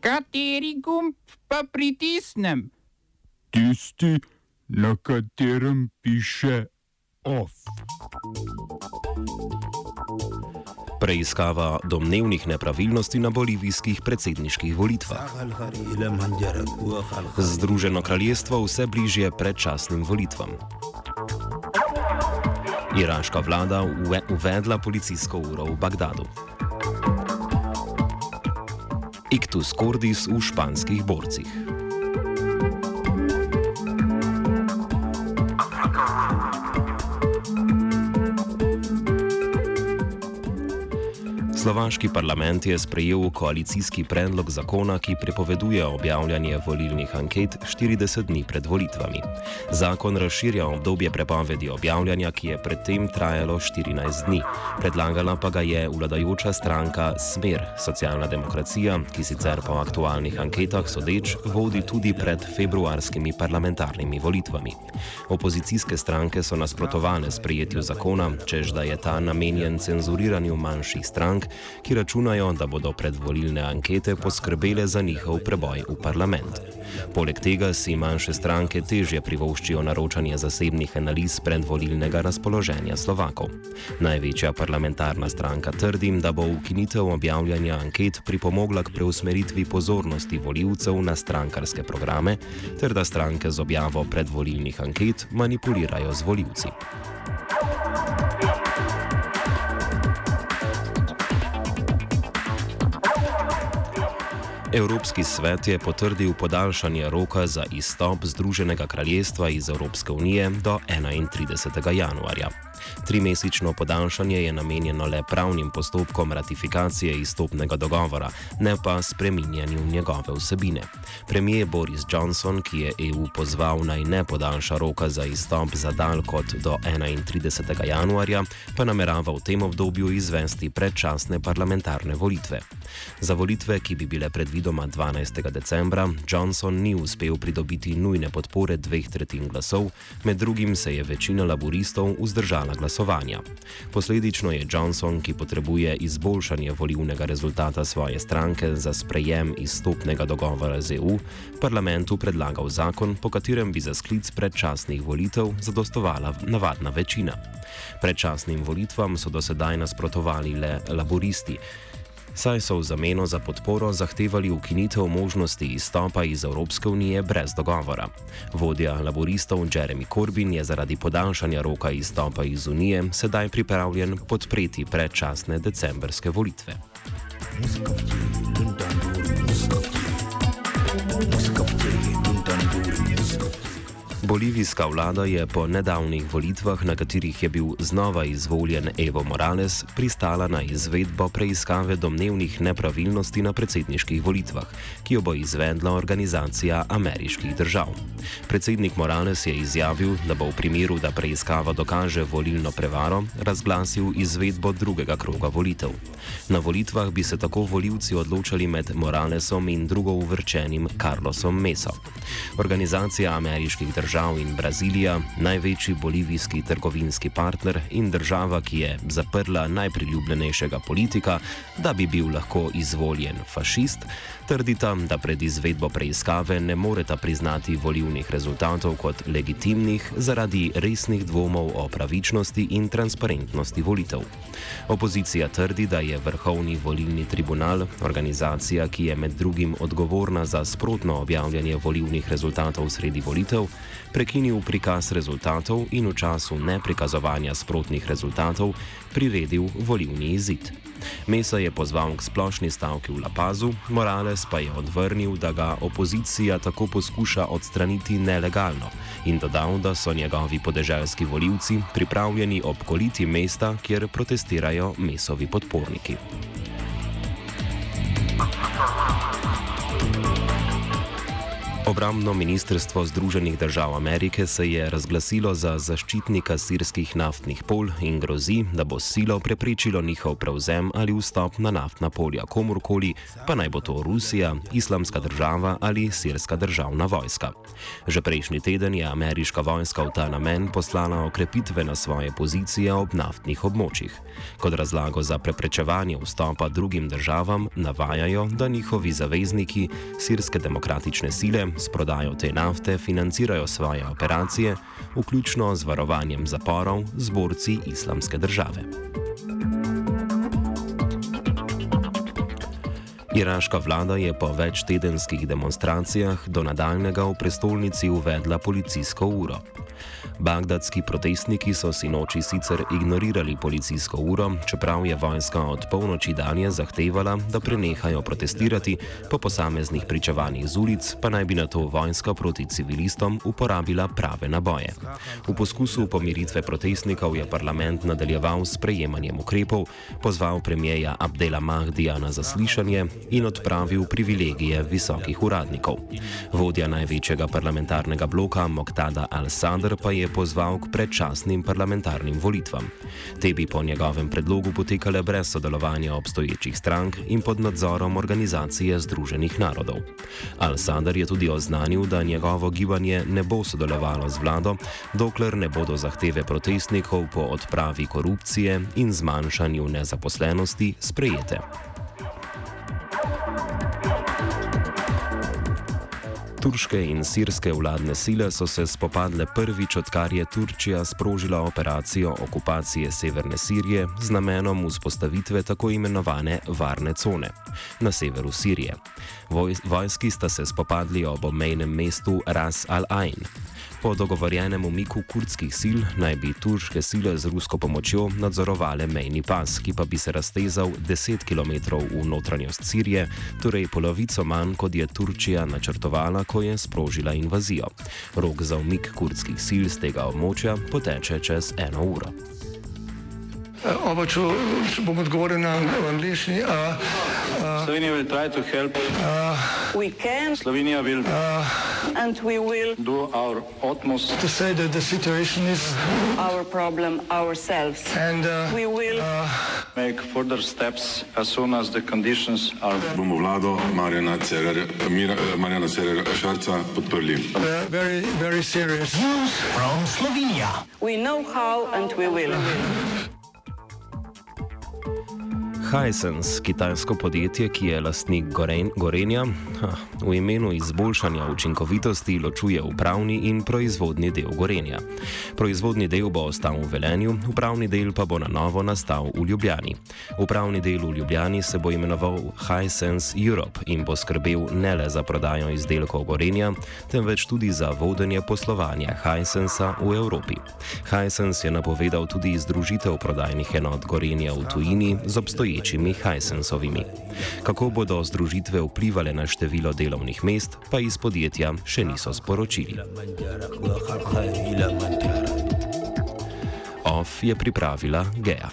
Kateri gumb pa pritisnem? Tisti, na katerem piše OF. Preiskava domnevnih nepravilnosti na bolivijskih predsedniških volitvah. Združeno kraljestvo vse bližje predčasnim volitvam. Iraška vlada uvedla policijsko uro v Bagdadu. Ictus cordis v španskih borcih. Slovaški parlament je sprejel koalicijski predlog zakona, ki prepoveduje objavljanje volilnih anket 40 dni pred volitvami. Zakon razširja obdobje prepovedi objavljanja, ki je predtem trajalo 14 dni. Predlagala pa ga je vladajoča stranka Smer, socialna demokracija, ki sicer po aktualnih anketah sodeč vodi tudi pred februarskimi parlamentarnimi volitvami. Opozicijske stranke so nasprotovane sprejetju zakona, čež da je ta namenjen cenzuriranju manjših strank ki računajo, da bodo predvolilne ankete poskrbele za njihov preboj v parlament. Poleg tega si manjše stranke težje privoščijo naročanje zasebnih analiz predvolilnega razpoloženja Slovakov. Največja parlamentarna stranka trdi, da bo ukinitev objavljanja anket pripomogla k preusmeritvi pozornosti voljivcev na strankarske programe, ter da stranke z objavo predvolilnih anket manipulirajo z voljivci. Evropski svet je potrdil podaljšanje roka za izstop Združenega kraljestva iz Evropske unije do 31. januarja. Trimesečno podaljšanje je namenjeno le pravnim postopkom ratifikacije izstopnega dogovora, ne pa spreminjanju njegove vsebine. Premijer Boris Johnson, ki je EU pozval naj ne podaljša roka za izstop za dalj kot do 31. januarja, pa namerava v tem obdobju izvesti predčasne parlamentarne volitve. Za volitve, ki bi bile predvidoma 12. decembra, Johnson ni uspel pridobiti nujne podpore dveh tretjin glasov, med drugim se je večina laboristov vzdržala glasovanja. Posledično je Johnson, ki potrebuje izboljšanje volivnega rezultata svoje stranke za sprejem izstopnega dogovora z EU, parlamentu predlagal zakon, po katerem bi za sklic predčasnih volitev zadostovala navadna večina. Predčasnim volitvam so do sedaj nasprotovali le laboristi saj so v zameno za podporo zahtevali ukinitev možnosti izstopa iz Evropske unije brez dogovora. Vodja laboristov Jeremy Corbyn je zaradi podaljšanja roka izstopa iz unije sedaj pripravljen podpreti predčasne decembrske volitve. Muzika, Bolivijska vlada je po nedavnih volitvah, na katerih je bil znova izvoljen Evo Morales, pristala na izvedbo preiskave domnevnih nepravilnosti na predsedniških volitvah, ki jo bo izvedla organizacija ameriških držav. Predsednik Morales je izjavil, da bo v primeru, da preiskava dokaže volilno prevaro, razglasil izvedbo drugega kroga volitev. Na volitvah bi se tako voljivci odločali med Moralesom in drugo uvrčenim Carlosom Meso. Organizacija ameriških držav držav in Brazilija, največji bolivijski trgovinski partner in država, ki je zaprla najpriljubljenejšega politika, da bi bil lahko izvoljen fašist, trdita, da pred izvedbo preiskave ne moreta priznati volivnih rezultatov kot legitimnih zaradi resnih dvomov o pravičnosti in transparentnosti volitev. Opozicija trdi, da je Vrhovni volilni tribunal, organizacija, ki je med drugim odgovorna za sprotno objavljanje volivnih rezultatov sredi volitev, prekinil prikaz rezultatov in v času neprikazovanja sprotnih rezultatov priredil volivni izid. Mesa je pozval k splošni stavki v Lapazu, Morales pa je odvrnil, da ga opozicija tako poskuša odstraniti nelegalno in dodal, da so njegovi podeželski voljivci pripravljeni obkoliti mesta, kjer protestirajo mesovi podporniki. Obramno ministrstvo Združenih držav Amerike se je razglasilo za zaščitnika sirskih naftnih pol in grozi, da bo silo preprečilo njihov prevzem ali vstop na naftna polja komorkoli, pa naj bo to Rusija, islamska država ali sirska državna vojska. Že prejšnji teden je ameriška vojska v ta namen poslala okrepitve na svoje pozicije ob naftnih območjih. Kot razlago za preprečevanje vstopa drugim državam navajajo, da njihovi zavezniki, sirske demokratične sile, s prodajo te nafte financirajo svoje operacije, vključno z varovanjem zaporov z borci islamske države. Iraška vlada je po večtedenskih demonstracijah do nadaljnega v prestolnici uvedla policijsko uro. Bagdadski protestniki so si noči sicer ignorirali policijsko uro, čeprav je vojska od polnoči dalje zahtevala, da prenehajo protestirati, po posameznih pričevanjih z ulic pa naj bi na to vojska proti civilistom uporabila prave naboje. V poskusu pomiritve protestnikov je parlament nadaljeval s prejemanjem ukrepov, pozval premijeja Abdela Mahdija na zaslišanje in odpravil privilegije visokih uradnikov. Vodja največjega parlamentarnega bloka Moktada al-Sadr pa je pozval k predčasnim parlamentarnim volitvam. Te bi po njegovem predlogu potekale brez sodelovanja obstoječih strank in pod nadzorom organizacije Združenih narodov. Al-Sadr je tudi oznanil, da njegovo gibanje ne bo sodelovalo z vlado, dokler ne bodo zahteve protestnikov po odpravi korupcije in zmanjšanju nezaposlenosti sprejete. Turške in sirske vladne sile so se spopadle prvič, odkar je Turčija sprožila operacijo okupacije severne Sirije z namenom vzpostavitve tako imenovane varne cone na severu Sirije. Vojski sta se spopadli ob obmejnem mestu Ras al-Ain. Po dogovorjenem umiku kurdskih sil naj bi turške sile z rusko pomočjo nadzorovale mejni pas, ki pa bi se raztezal 10 km v notranjost Sirije, torej polovico manj, kot je Turčija načrtovala, ko je sprožila invazijo. Rok za umik kurdskih sil z tega območja poteče čez eno uro. Oba, če, če bom odgovoril na angliški. Slovenija bo poskušala pomagati. Slovenija bo naredila naš utmost, da bo rekla, da je situacija naš problem, sami. In bomo naredili nadaljnje korake, as soon as the conditions are. Bomo vlado Marjana Cererera Šarca podprli. Very, very serious. News from Slovenia. We know how and we will. Hisense, kitajsko podjetje, ki je lastnik Goren, Gorenja, v imenu izboljšanja učinkovitosti ločuje upravni in proizvodni del Gorenja. Proizvodni del bo ostal v Velenju, upravni del pa bo na novo nastal v Ljubljani. Upravni del v Ljubljani se bo imenoval Hisense Europe in bo skrbel ne le za prodajo izdelkov Gorenja, temveč tudi za vodenje poslovanja Hisensa v Evropi. Hisense je napovedal tudi združitev prodajnih enot Gorenja v tujini z obstoječimi obstoječimi Hysensovimi. Kako bodo združitve vplivali na število delovnih mest, pa iz podjetja še niso sporočili. OF je pripravila Gea.